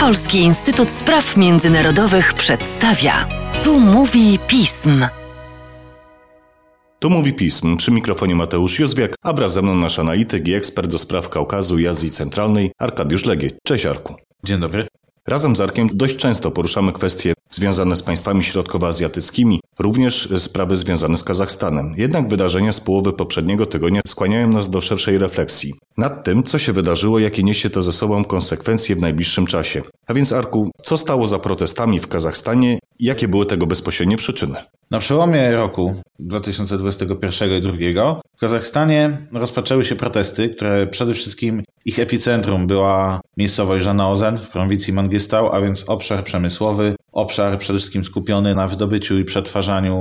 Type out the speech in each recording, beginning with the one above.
Polski Instytut Spraw Międzynarodowych przedstawia. Tu mówi pism. Tu mówi pism. Przy mikrofonie Mateusz Józwiak, a wraz ze mną nasz analityk i ekspert do spraw Kaukazu i Azji Centralnej Arkadiusz Legie. Cześć Arku. Dzień dobry. Razem z Arkiem dość często poruszamy kwestie związane z państwami środkowoazjatyckimi, również sprawy związane z Kazachstanem. Jednak wydarzenia z połowy poprzedniego tygodnia skłaniają nas do szerszej refleksji nad tym, co się wydarzyło, jakie niesie to ze sobą konsekwencje w najbliższym czasie. A więc Arku, co stało za protestami w Kazachstanie jakie były tego bezpośrednie przyczyny? Na przełomie roku 2021 i 2022 w Kazachstanie rozpoczęły się protesty, które przede wszystkim ich epicentrum była miejscowość Żanaozen w prowincji Mangistau, a więc obszar przemysłowy, obszar przede wszystkim skupiony na wydobyciu i przetwarzaniu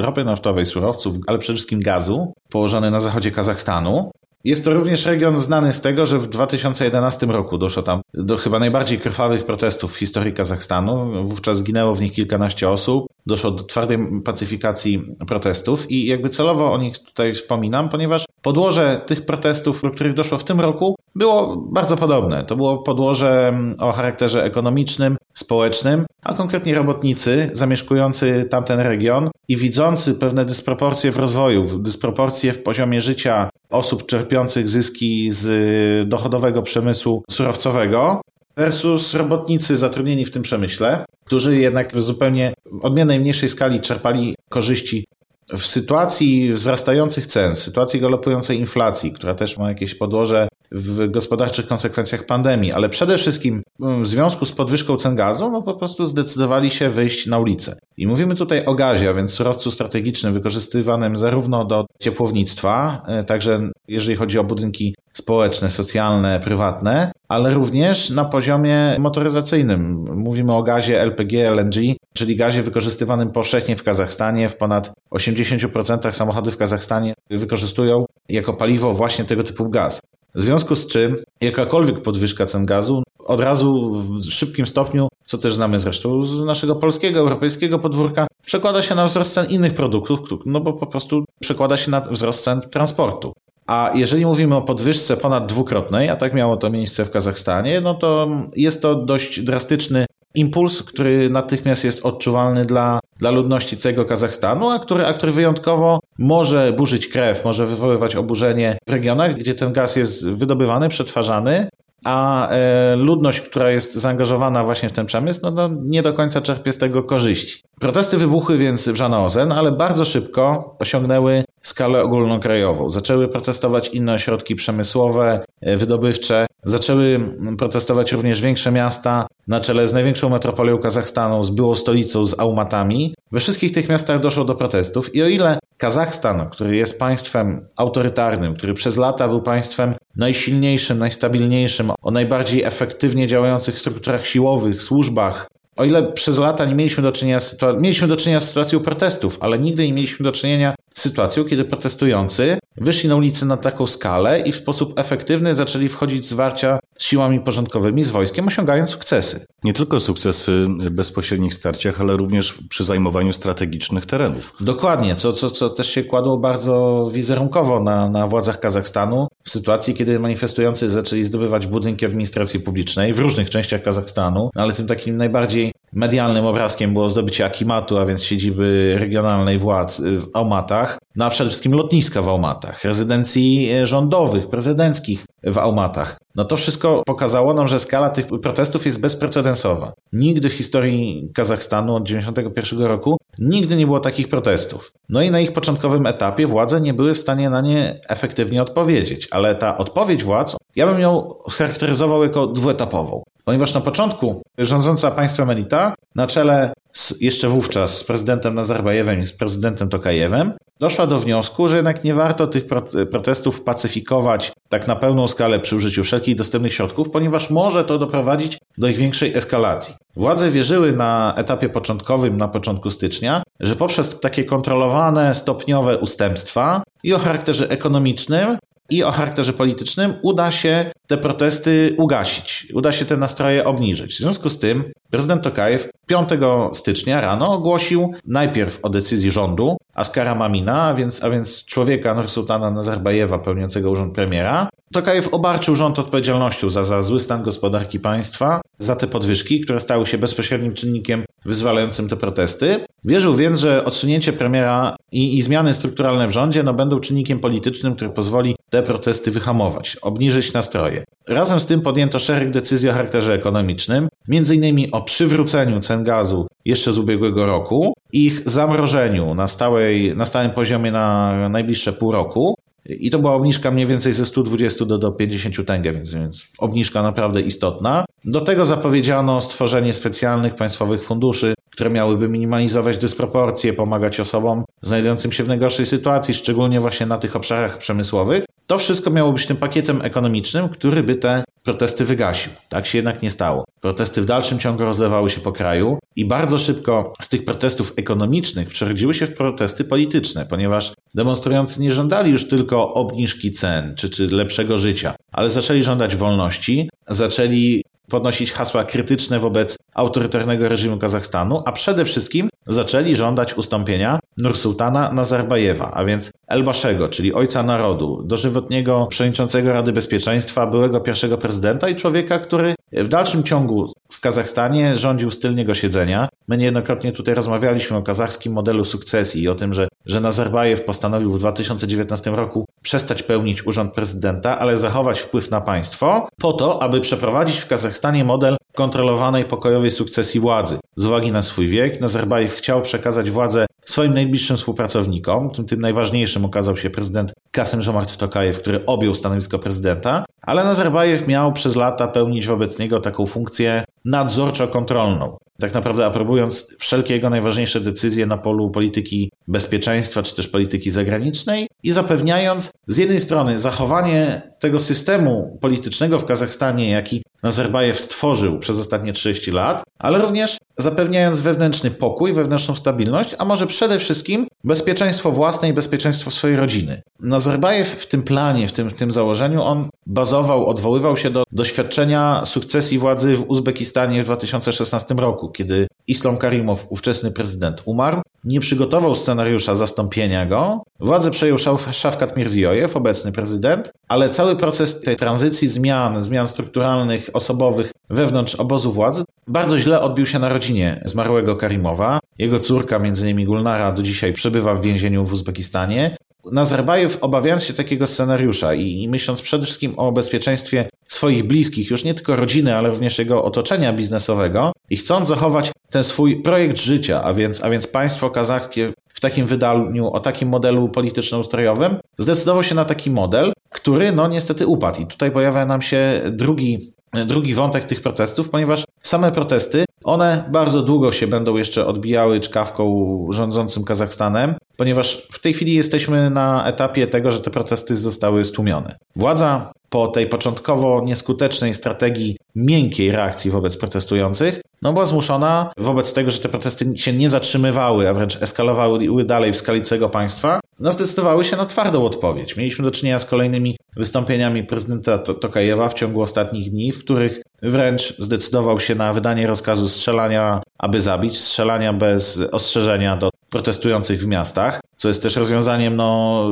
ropy naftowej, surowców, ale przede wszystkim gazu, położony na zachodzie Kazachstanu. Jest to również region znany z tego, że w 2011 roku doszło tam do chyba najbardziej krwawych protestów w historii Kazachstanu. Wówczas zginęło w nich kilkanaście osób. Doszło do twardej pacyfikacji protestów i jakby celowo o nich tutaj wspominam, ponieważ podłoże tych protestów, do których doszło w tym roku, było bardzo podobne. To było podłoże o charakterze ekonomicznym, społecznym, a konkretnie robotnicy zamieszkujący tamten region i widzący pewne dysproporcje w rozwoju, dysproporcje w poziomie życia osób czerpiących zyski z dochodowego przemysłu surowcowego versus robotnicy zatrudnieni w tym przemyśle, którzy jednak w zupełnie odmiennej, mniejszej skali czerpali korzyści w sytuacji wzrastających cen, w sytuacji galopującej inflacji, która też ma jakieś podłoże w gospodarczych konsekwencjach pandemii, ale przede wszystkim w związku z podwyżką cen gazu, no po prostu zdecydowali się wyjść na ulicę. I mówimy tutaj o gazie, a więc surowcu strategicznym wykorzystywanym zarówno do ciepłownictwa, e, także jeżeli chodzi o budynki społeczne, socjalne, prywatne, ale również na poziomie motoryzacyjnym. Mówimy o gazie LPG, LNG, czyli gazie wykorzystywanym powszechnie w Kazachstanie. W ponad 80% samochody w Kazachstanie wykorzystują jako paliwo właśnie tego typu gaz. W związku z czym jakakolwiek podwyżka cen gazu od razu w szybkim stopniu, co też znamy zresztą z naszego polskiego, europejskiego podwórka, przekłada się na wzrost cen innych produktów, no bo po prostu przekłada się na wzrost cen transportu. A jeżeli mówimy o podwyżce ponad dwukrotnej, a tak miało to miejsce w Kazachstanie, no to jest to dość drastyczny impuls, który natychmiast jest odczuwalny dla, dla ludności całego Kazachstanu, a który, a który wyjątkowo może burzyć krew, może wywoływać oburzenie w regionach, gdzie ten gaz jest wydobywany, przetwarzany, a e, ludność, która jest zaangażowana właśnie w ten przemysł, no, no, nie do końca czerpie z tego korzyści. Protesty wybuchły więc w Żanaozen, ale bardzo szybko osiągnęły skalę ogólnokrajową. Zaczęły protestować inne ośrodki przemysłowe, e, wydobywcze, zaczęły protestować również większe miasta na czele z największą metropolią Kazachstanu, z byłą stolicą, z Aumatami. We wszystkich tych miastach doszło do protestów i o ile Kazachstan, który jest państwem autorytarnym, który przez lata był państwem najsilniejszym, najstabilniejszym, o najbardziej efektywnie działających strukturach siłowych, służbach, o ile przez lata nie mieliśmy do czynienia z, mieliśmy do czynienia z sytuacją protestów, ale nigdy nie mieliśmy do czynienia sytuacją, kiedy protestujący wyszli na ulicę na taką skalę i w sposób efektywny zaczęli wchodzić w zwarcia z siłami porządkowymi, z wojskiem, osiągając sukcesy. Nie tylko sukcesy w bezpośrednich starciach, ale również przy zajmowaniu strategicznych terenów. Dokładnie, co, co, co też się kładło bardzo wizerunkowo na, na władzach Kazachstanu, w sytuacji, kiedy manifestujący zaczęli zdobywać budynki administracji publicznej w różnych częściach Kazachstanu, ale tym takim najbardziej medialnym obrazkiem było zdobycie Akimatu, a więc siedziby regionalnej władz w Almatach, no przede wszystkim lotniska w Almatach, rezydencji rządowych, prezydenckich w Almatach. No to wszystko pokazało nam, że skala tych protestów jest bezprecedensowa. Nigdy w historii Kazachstanu od 1991 roku nigdy nie było takich protestów. No i na ich początkowym etapie władze nie były w stanie na nie efektywnie odpowiedzieć, ale ta odpowiedź władz, ja bym ją charakteryzował jako dwuetapową. Ponieważ na początku rządząca państwem elita, na czele z, jeszcze wówczas z prezydentem Nazarbajewem i z prezydentem Tokajewem, doszła do wniosku, że jednak nie warto tych protestów pacyfikować tak na pełną skalę przy użyciu wszelkich dostępnych środków, ponieważ może to doprowadzić do ich większej eskalacji. Władze wierzyły na etapie początkowym, na początku stycznia, że poprzez takie kontrolowane, stopniowe ustępstwa i o charakterze ekonomicznym i o charakterze politycznym uda się te protesty ugasić, uda się te nastroje obniżyć. W związku z tym prezydent Tokajew 5 stycznia rano ogłosił najpierw o decyzji rządu Askara Mamina, a więc, a więc człowieka Nursultana Nazarbajewa pełniącego urząd premiera. Tokajew obarczył rząd odpowiedzialnością za, za zły stan gospodarki państwa, za te podwyżki, które stały się bezpośrednim czynnikiem wyzwalającym te protesty. Wierzył więc, że odsunięcie premiera i, i zmiany strukturalne w rządzie no, będą czynnikiem politycznym, który pozwoli te protesty wyhamować, obniżyć nastroje. Razem z tym podjęto szereg decyzji o charakterze ekonomicznym, m.in. o przywróceniu cen gazu jeszcze z ubiegłego roku, ich zamrożeniu na, stałej, na stałym poziomie na najbliższe pół roku. I to była obniżka mniej więcej ze 120 do, do 50 tenge, więc, więc obniżka naprawdę istotna. Do tego zapowiedziano stworzenie specjalnych państwowych funduszy, które miałyby minimalizować dysproporcje, pomagać osobom znajdującym się w najgorszej sytuacji, szczególnie właśnie na tych obszarach przemysłowych. To wszystko miało być tym pakietem ekonomicznym, który by te protesty wygasił. Tak się jednak nie stało. Protesty w dalszym ciągu rozlewały się po kraju i bardzo szybko z tych protestów ekonomicznych przerodziły się w protesty polityczne, ponieważ demonstrujący nie żądali już tylko obniżki cen czy, czy lepszego życia, ale zaczęli żądać wolności, zaczęli podnosić hasła krytyczne wobec autorytarnego reżimu Kazachstanu, a przede wszystkim zaczęli żądać ustąpienia Nursultana Nazarbajewa, a więc Elbaszego, czyli ojca narodu, dożywotniego przewodniczącego Rady Bezpieczeństwa, byłego pierwszego prezydenta i człowieka, który w dalszym ciągu w Kazachstanie rządził z tylnego siedzenia. My niejednokrotnie tutaj rozmawialiśmy o kazachskim modelu sukcesji i o tym, że, że Nazarbajew postanowił w 2019 roku przestać pełnić urząd prezydenta, ale zachować wpływ na państwo, po to, aby przeprowadzić w Kazachstanie model kontrolowanej pokojowej sukcesji władzy. Z uwagi na swój wiek, Nazarbajew chciał przekazać władzę swoim najbliższym współpracownikom. Tym, tym najważniejszym okazał się prezydent Kasem Żomart Tokajew, który objął stanowisko prezydenta, ale Nazarbajew miał przez lata pełnić wobec niego taką funkcję nadzorczo-kontrolną. Tak naprawdę aprobując wszelkie jego najważniejsze decyzje na polu polityki bezpieczeństwa czy też polityki zagranicznej i zapewniając z jednej strony zachowanie tego systemu politycznego w Kazachstanie, jaki Nazarbajew stworzył przez ostatnie 30 lat, ale również zapewniając wewnętrzny pokój, wewnętrzną stabilność, a może przede wszystkim bezpieczeństwo własne i bezpieczeństwo swojej rodziny. Nazarbajew w tym planie, w tym, w tym założeniu, on bazował, odwoływał się do doświadczenia sukcesji władzy w Uzbekistanie w 2016 roku, kiedy Islam Karimow, ówczesny prezydent, umarł, nie przygotował scenariusza zastąpienia go. Władzę przejął Szafkat Mirziojew, obecny prezydent, ale cały proces tej tranzycji zmian, zmian strukturalnych, osobowych wewnątrz obozu władzy bardzo źle odbił się na rodzinie zmarłego Karimowa. Jego córka, m.in. Gulnara, do dzisiaj przebywa w więzieniu w Uzbekistanie. Nazarbajew, obawiając się takiego scenariusza i, myśląc przede wszystkim o bezpieczeństwie swoich bliskich, już nie tylko rodziny, ale również jego otoczenia biznesowego i chcąc zachować ten swój projekt życia, a więc, a więc państwo kazachskie w takim wydaniu, o takim modelu polityczno-ustrojowym, zdecydował się na taki model, który no niestety upadł. I tutaj pojawia nam się drugi, drugi wątek tych protestów, ponieważ same protesty, one bardzo długo się będą jeszcze odbijały czkawką rządzącym Kazachstanem, ponieważ w tej chwili jesteśmy na etapie tego, że te protesty zostały stłumione. Władza po tej początkowo nieskutecznej strategii miękkiej reakcji wobec protestujących, no była zmuszona wobec tego, że te protesty się nie zatrzymywały, a wręcz eskalowały dalej w skali całego państwa, no zdecydowały się na twardą odpowiedź. Mieliśmy do czynienia z kolejnymi wystąpieniami prezydenta Tokajewa w ciągu ostatnich dni, w których wręcz zdecydował się na wydanie rozkazu strzelania, aby zabić, strzelania bez ostrzeżenia do protestujących w miastach, co jest też rozwiązaniem no,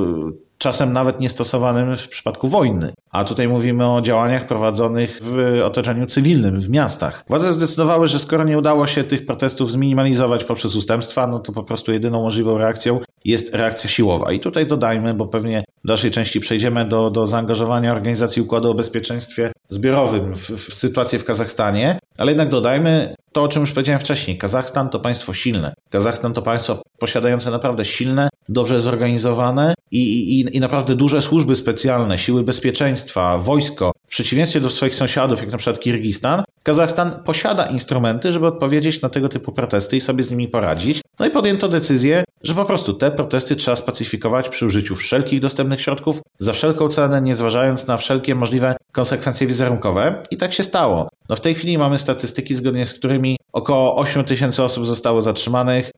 czasem nawet niestosowanym w przypadku wojny. A tutaj mówimy o działaniach prowadzonych w otoczeniu cywilnym, w miastach. Władze zdecydowały, że skoro nie udało się tych protestów zminimalizować poprzez ustępstwa, no to po prostu jedyną możliwą reakcją jest reakcja siłowa. I tutaj dodajmy, bo pewnie w dalszej części przejdziemy do, do zaangażowania Organizacji Układu o Bezpieczeństwie Zbiorowym w, w sytuację w Kazachstanie, ale jednak dodajmy to, o czym już powiedziałem wcześniej. Kazachstan to państwo silne. Kazachstan to państwo posiadające naprawdę silne, dobrze zorganizowane i, i, i naprawdę duże służby specjalne, siły bezpieczeństwa, wojsko. Przeciwieństwie do swoich sąsiadów, jak na przykład Kirgistan, Kazachstan posiada instrumenty, żeby odpowiedzieć na tego typu protesty i sobie z nimi poradzić. No i podjęto decyzję, że po prostu te protesty trzeba spacyfikować przy użyciu wszelkich dostępnych środków, za wszelką cenę, nie zważając na wszelkie możliwe konsekwencje wizerunkowe. I tak się stało. No w tej chwili mamy statystyki, zgodnie z którymi Około 8 tysięcy osób zostało zatrzymanych,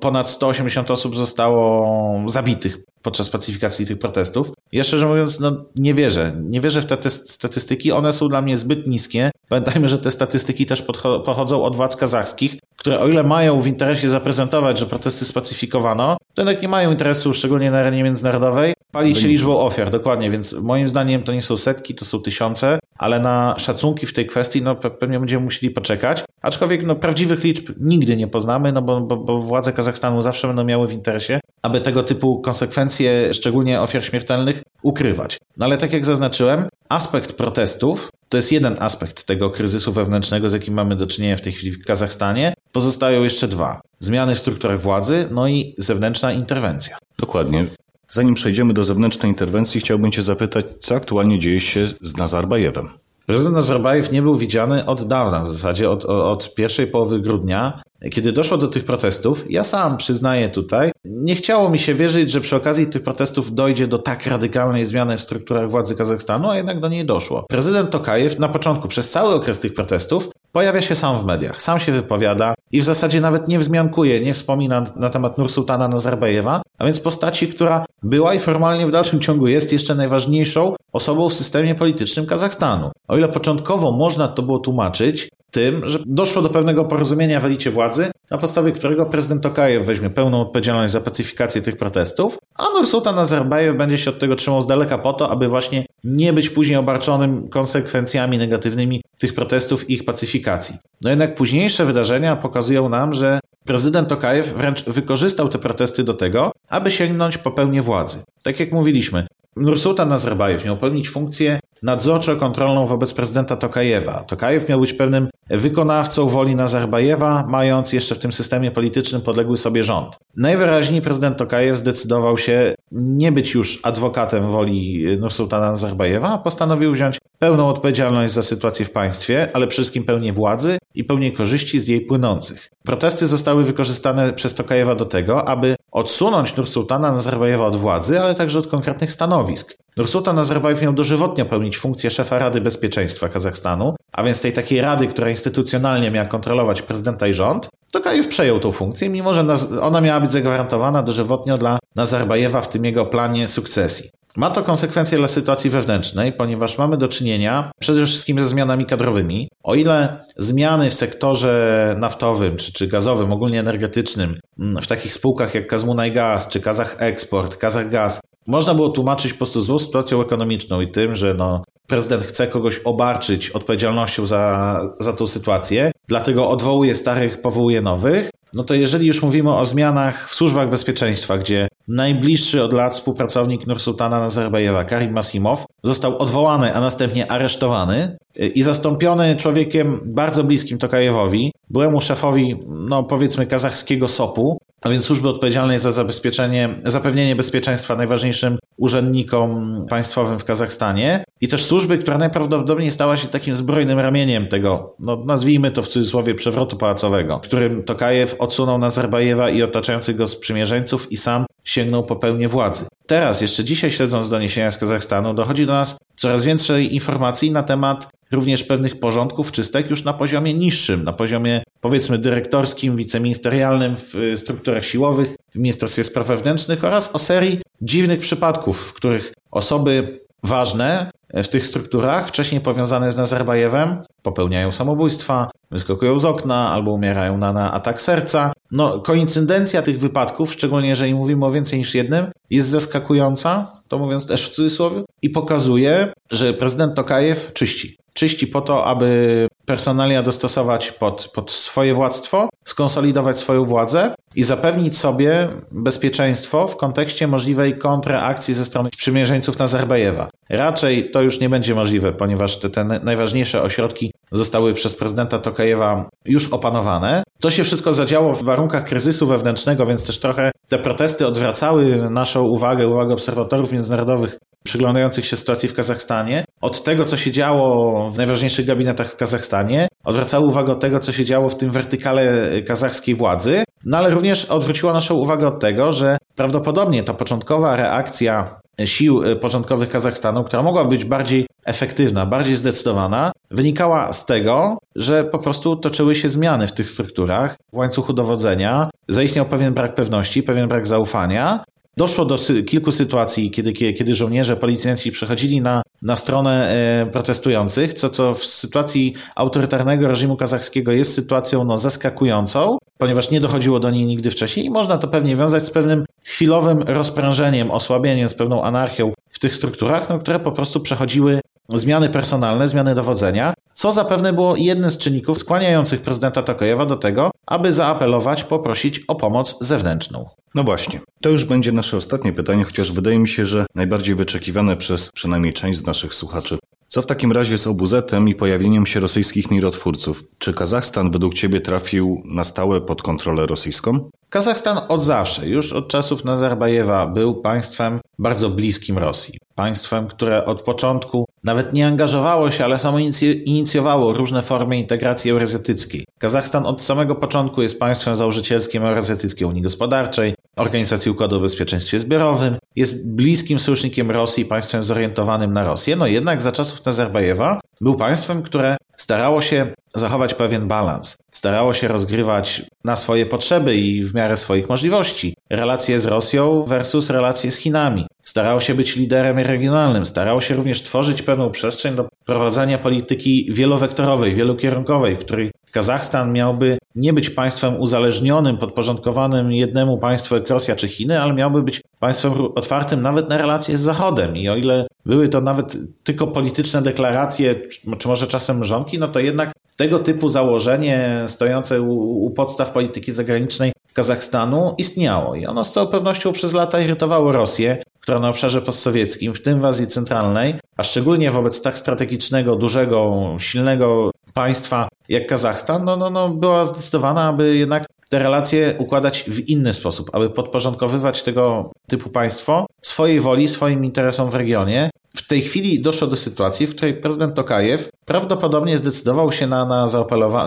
ponad 180 osób zostało zabitych podczas pacyfikacji tych protestów. Ja szczerze mówiąc, no, nie wierzę. Nie wierzę w te statystyki. One są dla mnie zbyt niskie. Pamiętajmy, że te statystyki też pochodzą od władz kazachskich, które o ile mają w interesie zaprezentować, że protesty spacyfikowano, to jednak nie mają interesu, szczególnie na arenie międzynarodowej, palić się liczbą ofiar. Dokładnie, więc moim zdaniem to nie są setki, to są tysiące, ale na szacunki w tej kwestii no, pewnie będziemy musieli poczekać. Aczkolwiek no, prawdziwych liczb nigdy nie poznamy, no bo, bo, bo władze Kazachstanu zawsze będą miały w interesie, aby tego typu konsekwencje, szczególnie ofiar śmiertelnych, ukrywać. No ale tak jak zaznaczyłem, aspekt protestów to jest jeden aspekt tego kryzysu wewnętrznego, z jakim mamy do czynienia w tej chwili w Kazachstanie. Pozostają jeszcze dwa: zmiany w strukturach władzy, no i zewnętrzna interwencja. Dokładnie. Zanim przejdziemy do zewnętrznej interwencji, chciałbym Cię zapytać, co aktualnie dzieje się z Nazarbajewem? Prezydent Nazarbajew nie był widziany od dawna, w zasadzie od, od pierwszej połowy grudnia. Kiedy doszło do tych protestów, ja sam przyznaję tutaj, nie chciało mi się wierzyć, że przy okazji tych protestów dojdzie do tak radykalnej zmiany w strukturach władzy Kazachstanu, a jednak do niej doszło. Prezydent Tokajew na początku, przez cały okres tych protestów, pojawia się sam w mediach, sam się wypowiada i w zasadzie nawet nie wzmiankuje, nie wspomina na temat Nursultana Nazarbajewa, a więc postaci, która była i formalnie w dalszym ciągu jest jeszcze najważniejszą osobą w systemie politycznym Kazachstanu. O ile początkowo można to było tłumaczyć tym, że doszło do pewnego porozumienia w elicie władzy, na podstawie którego prezydent Tokajew weźmie pełną odpowiedzialność za pacyfikację tych protestów, a Nursultan Nazarbajew będzie się od tego trzymał z daleka po to, aby właśnie nie być później obarczonym konsekwencjami negatywnymi tych protestów i ich pacyfikacji. No jednak późniejsze wydarzenia pokazują nam, że prezydent Tokajew wręcz wykorzystał te protesty do tego, aby sięgnąć po pełnię władzy. Tak jak mówiliśmy, Nursultan Nazarbajew miał pełnić funkcję nadzorczo-kontrolną wobec prezydenta Tokajewa. Tokajew miał być pewnym wykonawcą woli Nazarbajewa, mając jeszcze w tym systemie politycznym podległy sobie rząd. Najwyraźniej prezydent Tokajew zdecydował się nie być już adwokatem woli Nursultana Nazarbajewa, a postanowił wziąć pełną odpowiedzialność za sytuację w państwie, ale przede wszystkim pełnię władzy i pełnię korzyści z jej płynących. Protesty zostały wykorzystane przez Tokajewa do tego, aby odsunąć Nursultana Nazarbajewa od władzy, ale także od konkretnych stanowisk. Nursultan Nazarbajew miał dożywotnio pełnić funkcję szefa Rady Bezpieczeństwa Kazachstanu, a więc tej takiej rady, która instytucjonalnie miała kontrolować prezydenta i rząd, Tokajew przejął tą funkcję, mimo że ona miała być zagwarantowana dożywotnio dla Nazarbajewa w tym jego planie sukcesji. Ma to konsekwencje dla sytuacji wewnętrznej, ponieważ mamy do czynienia przede wszystkim ze zmianami kadrowymi. O ile zmiany w sektorze naftowym czy, czy gazowym, ogólnie energetycznym, mm, w takich spółkach jak Kazmunaj Gaz czy Kazach Export, Kazach Gaz, można było tłumaczyć po prostu złą sytuacją ekonomiczną i tym, że no, prezydent chce kogoś obarczyć odpowiedzialnością za, za tą sytuację, dlatego odwołuje starych, powołuje nowych, no to jeżeli już mówimy o zmianach w służbach bezpieczeństwa, gdzie najbliższy od lat współpracownik Nursultana Nazarbajewa, Karim Masimow, został odwołany, a następnie aresztowany i zastąpiony człowiekiem bardzo bliskim Tokajewowi, byłemu szefowi, no powiedzmy, kazachskiego SOP-u, a więc służby odpowiedzialnej za zabezpieczenie, zapewnienie bezpieczeństwa najważniejszym urzędnikom państwowym w Kazachstanie i też służby, która najprawdopodobniej stała się takim zbrojnym ramieniem tego, no nazwijmy to w cudzysłowie, przewrotu pałacowego, którym Tokajew odsunął Nazarbajewa i otaczających go sprzymierzeńców i sam sięgnął po pełnię władzy. Teraz, jeszcze dzisiaj śledząc doniesienia z Kazachstanu, dochodzi do nas coraz więcej informacji na temat również pewnych porządków czystek już na poziomie niższym, na poziomie powiedzmy dyrektorskim, wiceministerialnym w y, strukturach siłowych, w Ministerstwie Spraw Wewnętrznych oraz o serii dziwnych przypadków, w których osoby ważne w tych strukturach, wcześniej powiązane z Nazarbajewem, popełniają samobójstwa, wyskakują z okna albo umierają na, na atak serca. No, koincydencja tych wypadków, szczególnie jeżeli mówimy o więcej niż jednym, jest zaskakująca, to mówiąc też w cudzysłowie, i pokazuje, że prezydent Tokajew czyści. Czyści po to, aby personalia dostosować pod, pod swoje władztwo, skonsolidować swoją władzę i zapewnić sobie bezpieczeństwo w kontekście możliwej kontraakcji ze strony sprzymierzeńców Nazarbajewa. Raczej to już nie będzie możliwe, ponieważ te, te najważniejsze ośrodki zostały przez prezydenta Tokajewa już opanowane. To się wszystko zadziało w warunkach kryzysu wewnętrznego, więc też trochę te protesty odwracały naszą uwagę, uwagę obserwatorów międzynarodowych przyglądających się sytuacji w Kazachstanie od tego, co się działo w najważniejszych gabinetach w Kazachstanie, odwracały uwagę od tego, co się działo w tym wertykale kazachskiej władzy, no ale również odwróciło naszą uwagę od tego, że prawdopodobnie ta początkowa reakcja sił porządkowych Kazachstanu, która mogła być bardziej efektywna, bardziej zdecydowana, wynikała z tego, że po prostu toczyły się zmiany w tych strukturach, w łańcuchu dowodzenia, zaistniał pewien brak pewności, pewien brak zaufania. Doszło do kilku sytuacji, kiedy, kiedy żołnierze, policjanci przechodzili na, na stronę e, protestujących, co, co w sytuacji autorytarnego reżimu kazachskiego jest sytuacją no, zaskakującą, ponieważ nie dochodziło do niej nigdy wcześniej i można to pewnie wiązać z pewnym chwilowym rozprężeniem, osłabieniem, z pewną anarchią w tych strukturach, no, które po prostu przechodziły zmiany personalne, zmiany dowodzenia, co zapewne było jednym z czynników skłaniających prezydenta Tokajewa do tego, aby zaapelować, poprosić o pomoc zewnętrzną. No właśnie, to już będzie nasze ostatnie pytanie, chociaż wydaje mi się, że najbardziej wyczekiwane przez przynajmniej część z naszych słuchaczy. Co w takim razie z OBZ-em i pojawieniem się rosyjskich mirotwórców? Czy Kazachstan według Ciebie trafił na stałe pod kontrolę rosyjską? Kazachstan od zawsze, już od czasów Nazarbajewa, był państwem bardzo bliskim Rosji. Państwem, które od początku nawet nie angażowało się, ale samo inicjowało różne formy integracji eurazjatyckiej. Kazachstan od samego początku jest państwem założycielskim Eurazjatyckiej Unii Gospodarczej, Organizacji Układu o Bezpieczeństwie Zbiorowym, jest bliskim sojusznikiem Rosji, państwem zorientowanym na Rosję, no jednak za czasów Nazarbajewa był państwem, które starało się zachować pewien balans. Starało się rozgrywać na swoje potrzeby i w miarę swoich możliwości relacje z Rosją versus relacje z Chinami. Starało się być liderem regionalnym, starało się również tworzyć pewną przestrzeń do prowadzenia polityki wielowektorowej, wielokierunkowej, w której Kazachstan miałby nie być państwem uzależnionym, podporządkowanym jednemu państwu jak Rosja czy Chiny, ale miałby być państwem otwartym nawet na relacje z Zachodem. I o ile były to nawet tylko polityczne deklaracje, czy może czasem mrzonki, no to jednak tego typu założenie stojące u, u podstaw polityki zagranicznej Kazachstanu istniało i ono z całą pewnością przez lata irytowało Rosję, która na obszarze postsowieckim, w tym w Azji Centralnej, a szczególnie wobec tak strategicznego, dużego, silnego państwa jak Kazachstan, no, no, no, była zdecydowana, aby jednak te relacje układać w inny sposób, aby podporządkowywać tego typu państwo swojej woli, swoim interesom w regionie. W tej chwili doszło do sytuacji, w której prezydent Tokajew prawdopodobnie zdecydował się na, na,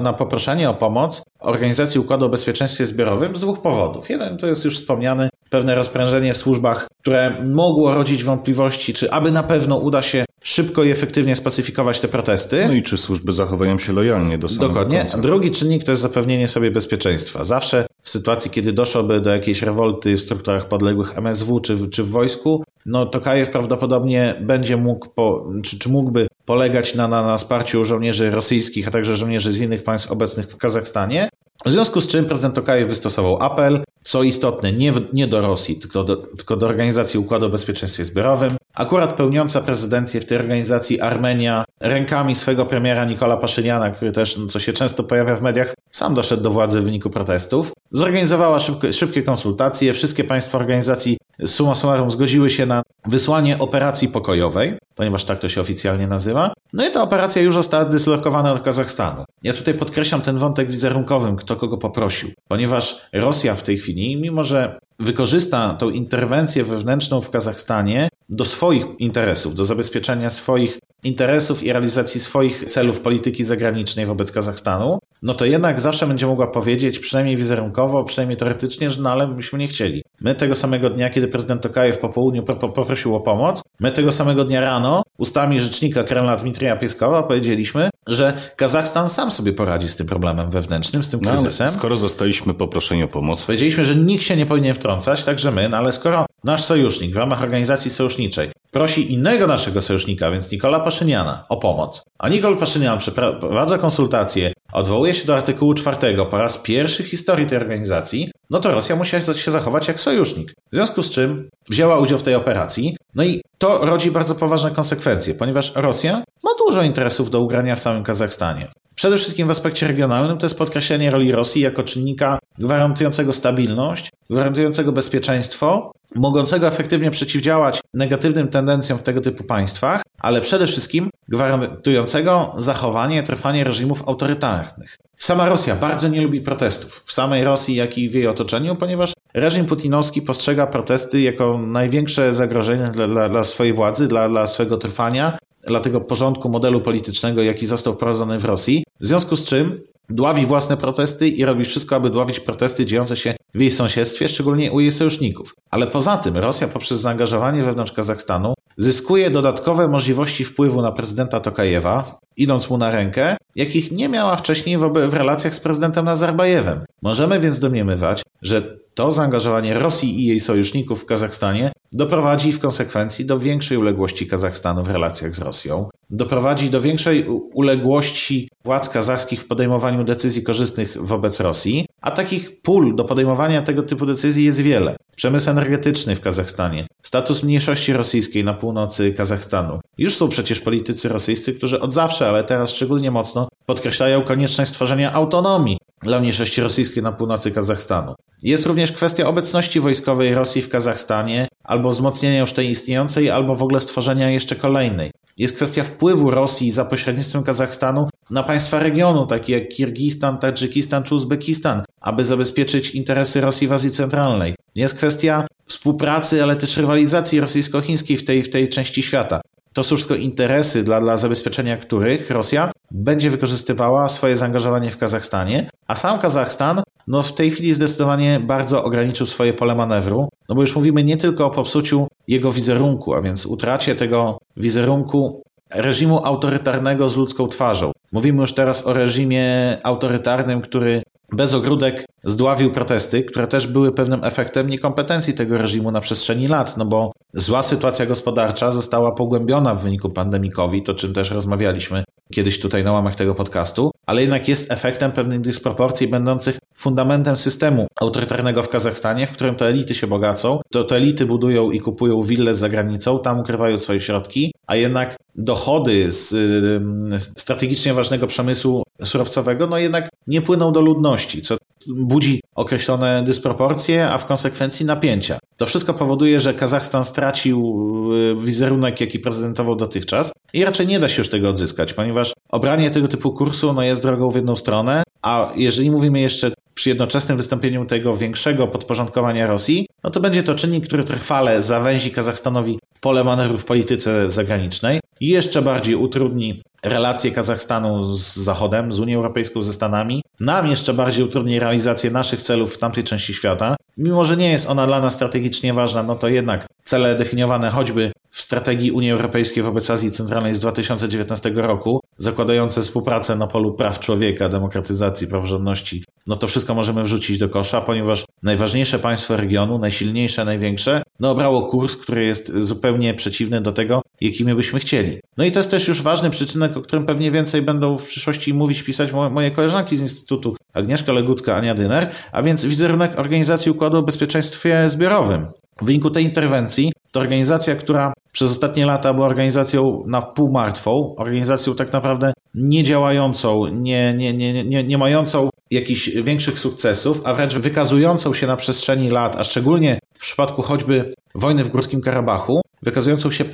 na poproszenie o pomoc Organizacji Układu o Bezpieczeństwie Zbiorowym z dwóch powodów. Jeden to jest już wspomniany pewne rozprężenie w służbach, które mogło rodzić wątpliwości, czy aby na pewno uda się szybko i efektywnie spacyfikować te protesty. No i czy służby zachowają się lojalnie do samego Dokładnie. końca. Drugi czynnik to jest zapewnienie sobie bezpieczeństwa. Zawsze w sytuacji, kiedy doszłoby do jakiejś rewolty w strukturach podległych MSW czy, czy w wojsku, no to Kajew prawdopodobnie będzie mógł, po, czy, czy mógłby polegać na, na, na wsparciu żołnierzy rosyjskich, a także żołnierzy z innych państw obecnych w Kazachstanie. W związku z czym prezydent Tokajew wystosował apel, co istotne, nie, nie do Rosji, tylko do, tylko do Organizacji Układu o Bezpieczeństwie Zbiorowym. Akurat pełniąca prezydencję w tej organizacji Armenia rękami swego premiera Nikola Paszyniana, który też, no, co się często pojawia w mediach, sam doszedł do władzy w wyniku protestów. Zorganizowała szybkie, szybkie konsultacje. Wszystkie państwa organizacji summa summarum zgodziły się na wysłanie operacji pokojowej, ponieważ tak to się oficjalnie nazywa. No i ta operacja już została dyslokowana do Kazachstanu. Ja tutaj podkreślam ten wątek wizerunkowym, kto kogo poprosił, ponieważ Rosja w tej chwili, mimo że wykorzysta tą interwencję wewnętrzną w Kazachstanie do swoich interesów, do zabezpieczenia swoich interesów i realizacji swoich celów polityki zagranicznej wobec Kazachstanu, no to jednak zawsze będzie mogła powiedzieć, przynajmniej wizerunkowo, przynajmniej teoretycznie, że no ale myśmy nie chcieli. My tego samego dnia, kiedy prezydent Tokajew po południu poprosił o pomoc, my tego samego dnia rano ustami rzecznika Kremla Dmitrija Pieskowa powiedzieliśmy, że Kazachstan sam sobie poradzi z tym problemem wewnętrznym, z tym No, kryzysem. ale skoro zostaliśmy poproszeni o pomoc, Powiedzieliśmy, że nikt się nie powinien wtrącać, także my, no ale skoro nasz sojusznik w ramach organizacji sojuszniczej prosi innego naszego sojusznika, więc Nikola Paszyniana, o pomoc, a Nikol Paszynian przeprowadza konsultacje, odwołuje się do artykułu czwartego po raz pierwszy w historii tej organizacji, no to Rosja musiała się zachować jak sojusznik. W związku z czym wzięła udział w tej operacji, no i to rodzi bardzo poważne konsekwencje, ponieważ Rosja ma dużo interesów do ugrania w samym Kazachstanie. Przede wszystkim w aspekcie regionalnym to jest podkreślenie roli Rosji jako czynnika gwarantującego stabilność, gwarantującego bezpieczeństwo, mogącego efektywnie przeciwdziałać negatywnym tendencjom w tego typu państwach, ale przede wszystkim gwarantującego zachowanie, trwanie reżimów autorytarnych. Sama Rosja bardzo nie lubi protestów. W samej Rosji, jak i w jej otoczeniu, ponieważ reżim putinowski postrzega protesty jako największe zagrożenie dla, dla, dla swojej władzy, dla, dla swojego trwania, dla tego porządku modelu politycznego, jaki został wprowadzony w Rosji. W związku z czym dławi własne protesty i robi wszystko, aby dławić protesty dziejące się w jej sąsiedztwie, szczególnie u jej sojuszników. Ale poza tym Rosja poprzez zaangażowanie wewnątrz Kazachstanu zyskuje dodatkowe możliwości wpływu na prezydenta Tokajewa, idąc mu na rękę, jakich nie miała wcześniej w, relacjach z prezydentem Nazarbajewem. Możemy więc domniemywać, że to zaangażowanie Rosji i jej sojuszników w Kazachstanie doprowadzi w konsekwencji do większej uległości Kazachstanu w relacjach z Rosją, doprowadzi do większej uległości władz kazachskich w podejmowaniu decyzji korzystnych wobec Rosji, a takich pól do podejmowania tego typu decyzji jest wiele. Przemysł energetyczny w Kazachstanie, status mniejszości rosyjskiej na północy Kazachstanu. Już są przecież politycy rosyjscy, którzy od zawsze, ale teraz szczególnie mocno podkreślają konieczność stworzenia autonomii dla mniejszości rosyjskiej na północy Kazachstanu. Jest również kwestia obecności wojskowej Rosji w Kazachstanie, albo wzmocnienia już tej istniejącej, albo w ogóle stworzenia jeszcze kolejnej. Jest kwestia wpływu Rosji za pośrednictwem Kazachstanu na państwa regionu, takie jak Kirgistan, Tadżykistan czy Uzbekistan, aby zabezpieczyć interesy Rosji w Azji Centralnej. Jest kwestia współpracy, ale też rywalizacji rosyjsko-chińskiej w tej, w tej części świata. To są wszystko interesy, dla, dla zabezpieczenia których Rosja będzie wykorzystywała swoje zaangażowanie w Kazachstanie, a sam Kazachstan no w tej chwili zdecydowanie bardzo ograniczył swoje pole manewru, no bo już mówimy nie tylko o popsuciu jego wizerunku, a więc utracie tego wizerunku reżimu autorytarnego z ludzką twarzą. Mówimy już teraz o reżimie autorytarnym, który bez ogródek zdławił protesty, które też były pewnym efektem niekompetencji tego reżimu na przestrzeni lat, no bo zła sytuacja gospodarcza została pogłębiona w wyniku pandemii COVID, o czym też rozmawialiśmy kiedyś tutaj na łamach tego podcastu, ale jednak jest efektem pewnych dysproporcji będących fundamentem systemu autorytarnego w Kazachstanie, w którym to elity się bogacą, to, to elity budują i kupują wille za granicą, tam ukrywają swoje środki, a jednak dochody z y, strategicznie ważnego przemysłu surowcowego, no jednak nie płyną do ludności, co budzi określone dysproporcje, a w konsekwencji napięcia. To wszystko powoduje, że Kazachstan stracił y, wizerunek, jaki prezentował dotychczas i raczej nie da się już tego odzyskać, ponieważ obranie tego typu kursu no, jest drogą w jedną stronę, a jeżeli mówimy jeszcze przy jednoczesnym wystąpieniu tego większego podporządkowania Rosji, no to będzie to czynnik, który trwale zawęzi Kazachstanowi pole manewru w polityce zagranicznej i jeszcze bardziej utrudni relacje Kazachstanu z Zachodem, z Unią Europejską, ze Stanami. Nam jeszcze bardziej utrudni realizację naszych celów w tamtej części świata. Mimo, że nie jest ona dla nas strategicznie ważna, no to jednak cele definiowane choćby w strategii Unii Europejskiej wobec Azji Centralnej z 2019 roku, zakładające współpracę na polu praw człowieka, demokratyzacji, praworządności, no to wszystko możemy wrzucić do kosza, ponieważ najważniejsze państwo regionu, najsilniejsze, największe, no obrało kurs, który jest zupełnie przeciwny do tego, jakimi byśmy chcieli. No i to jest też już ważny przyczynek, o którym pewnie więcej będą w przyszłości mówić, pisać moje koleżanki z Instytutu, Agnieszka Legucka, Ania Dyner, a więc wizerunek Organizacji Układu o Bezpieczeństwie Zbiorowym. W wyniku tej interwencji to organizacja, która przez ostatnie lata była organizacją na pół martwą, organizacją tak naprawdę niedziałającą, nie, nie, nie, nie, nie mającą jakichś większych sukcesów, a wręcz wykazującą się na przestrzeni lat, a szczególnie w przypadku choćby wojny w Górskim Karabachu, wykazującą się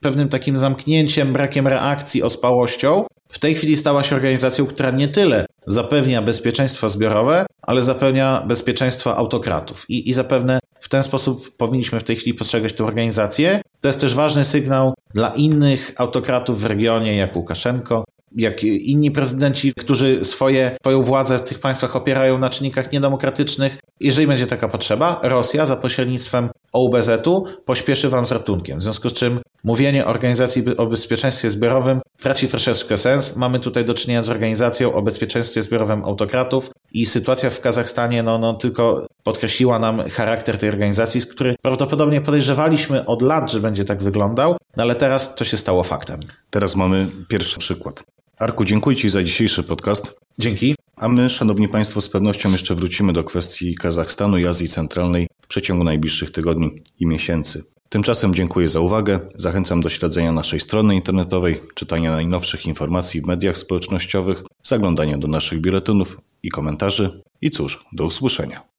pewnym takim zamknięciem, brakiem reakcji, ospałością, w tej chwili stała się organizacją, która nie tyle zapewnia bezpieczeństwo zbiorowe, ale zapewnia bezpieczeństwo autokratów. I, I zapewne w ten sposób powinniśmy w tej chwili postrzegać tę organizację. To jest też ważny sygnał dla innych autokratów w regionie, jak Łukaszenko, jak inni prezydenci, którzy swoje, swoją władzę w tych państwach opierają na czynnikach niedemokratycznych. Jeżeli będzie taka potrzeba, Rosja za pośrednictwem OUBZ-u pośpieszy wam z ratunkiem. W związku z czym mówienie organizacji o bezpieczeństwie zbiorowym traci troszeczkę sens. Mamy tutaj do czynienia z organizacją o bezpieczeństwie zbiorowym autokratów i sytuacja w Kazachstanie no, no, tylko podkreśliła nam charakter tej organizacji, z której prawdopodobnie podejrzewaliśmy od lat, że będzie tak wyglądał, no, ale teraz to się stało faktem. Teraz mamy pierwszy przykład. Arku, dziękuję Ci za dzisiejszy podcast. Dzięki. A my, Szanowni Państwo, z pewnością jeszcze wrócimy do kwestii Kazachstanu i Azji Centralnej w przeciągu najbliższych tygodni i miesięcy. Tymczasem dziękuję za uwagę. Zachęcam do śledzenia naszej strony internetowej, czytania najnowszych informacji w mediach społecznościowych, zaglądania do naszych biuletynów i komentarzy. I cóż, do usłyszenia.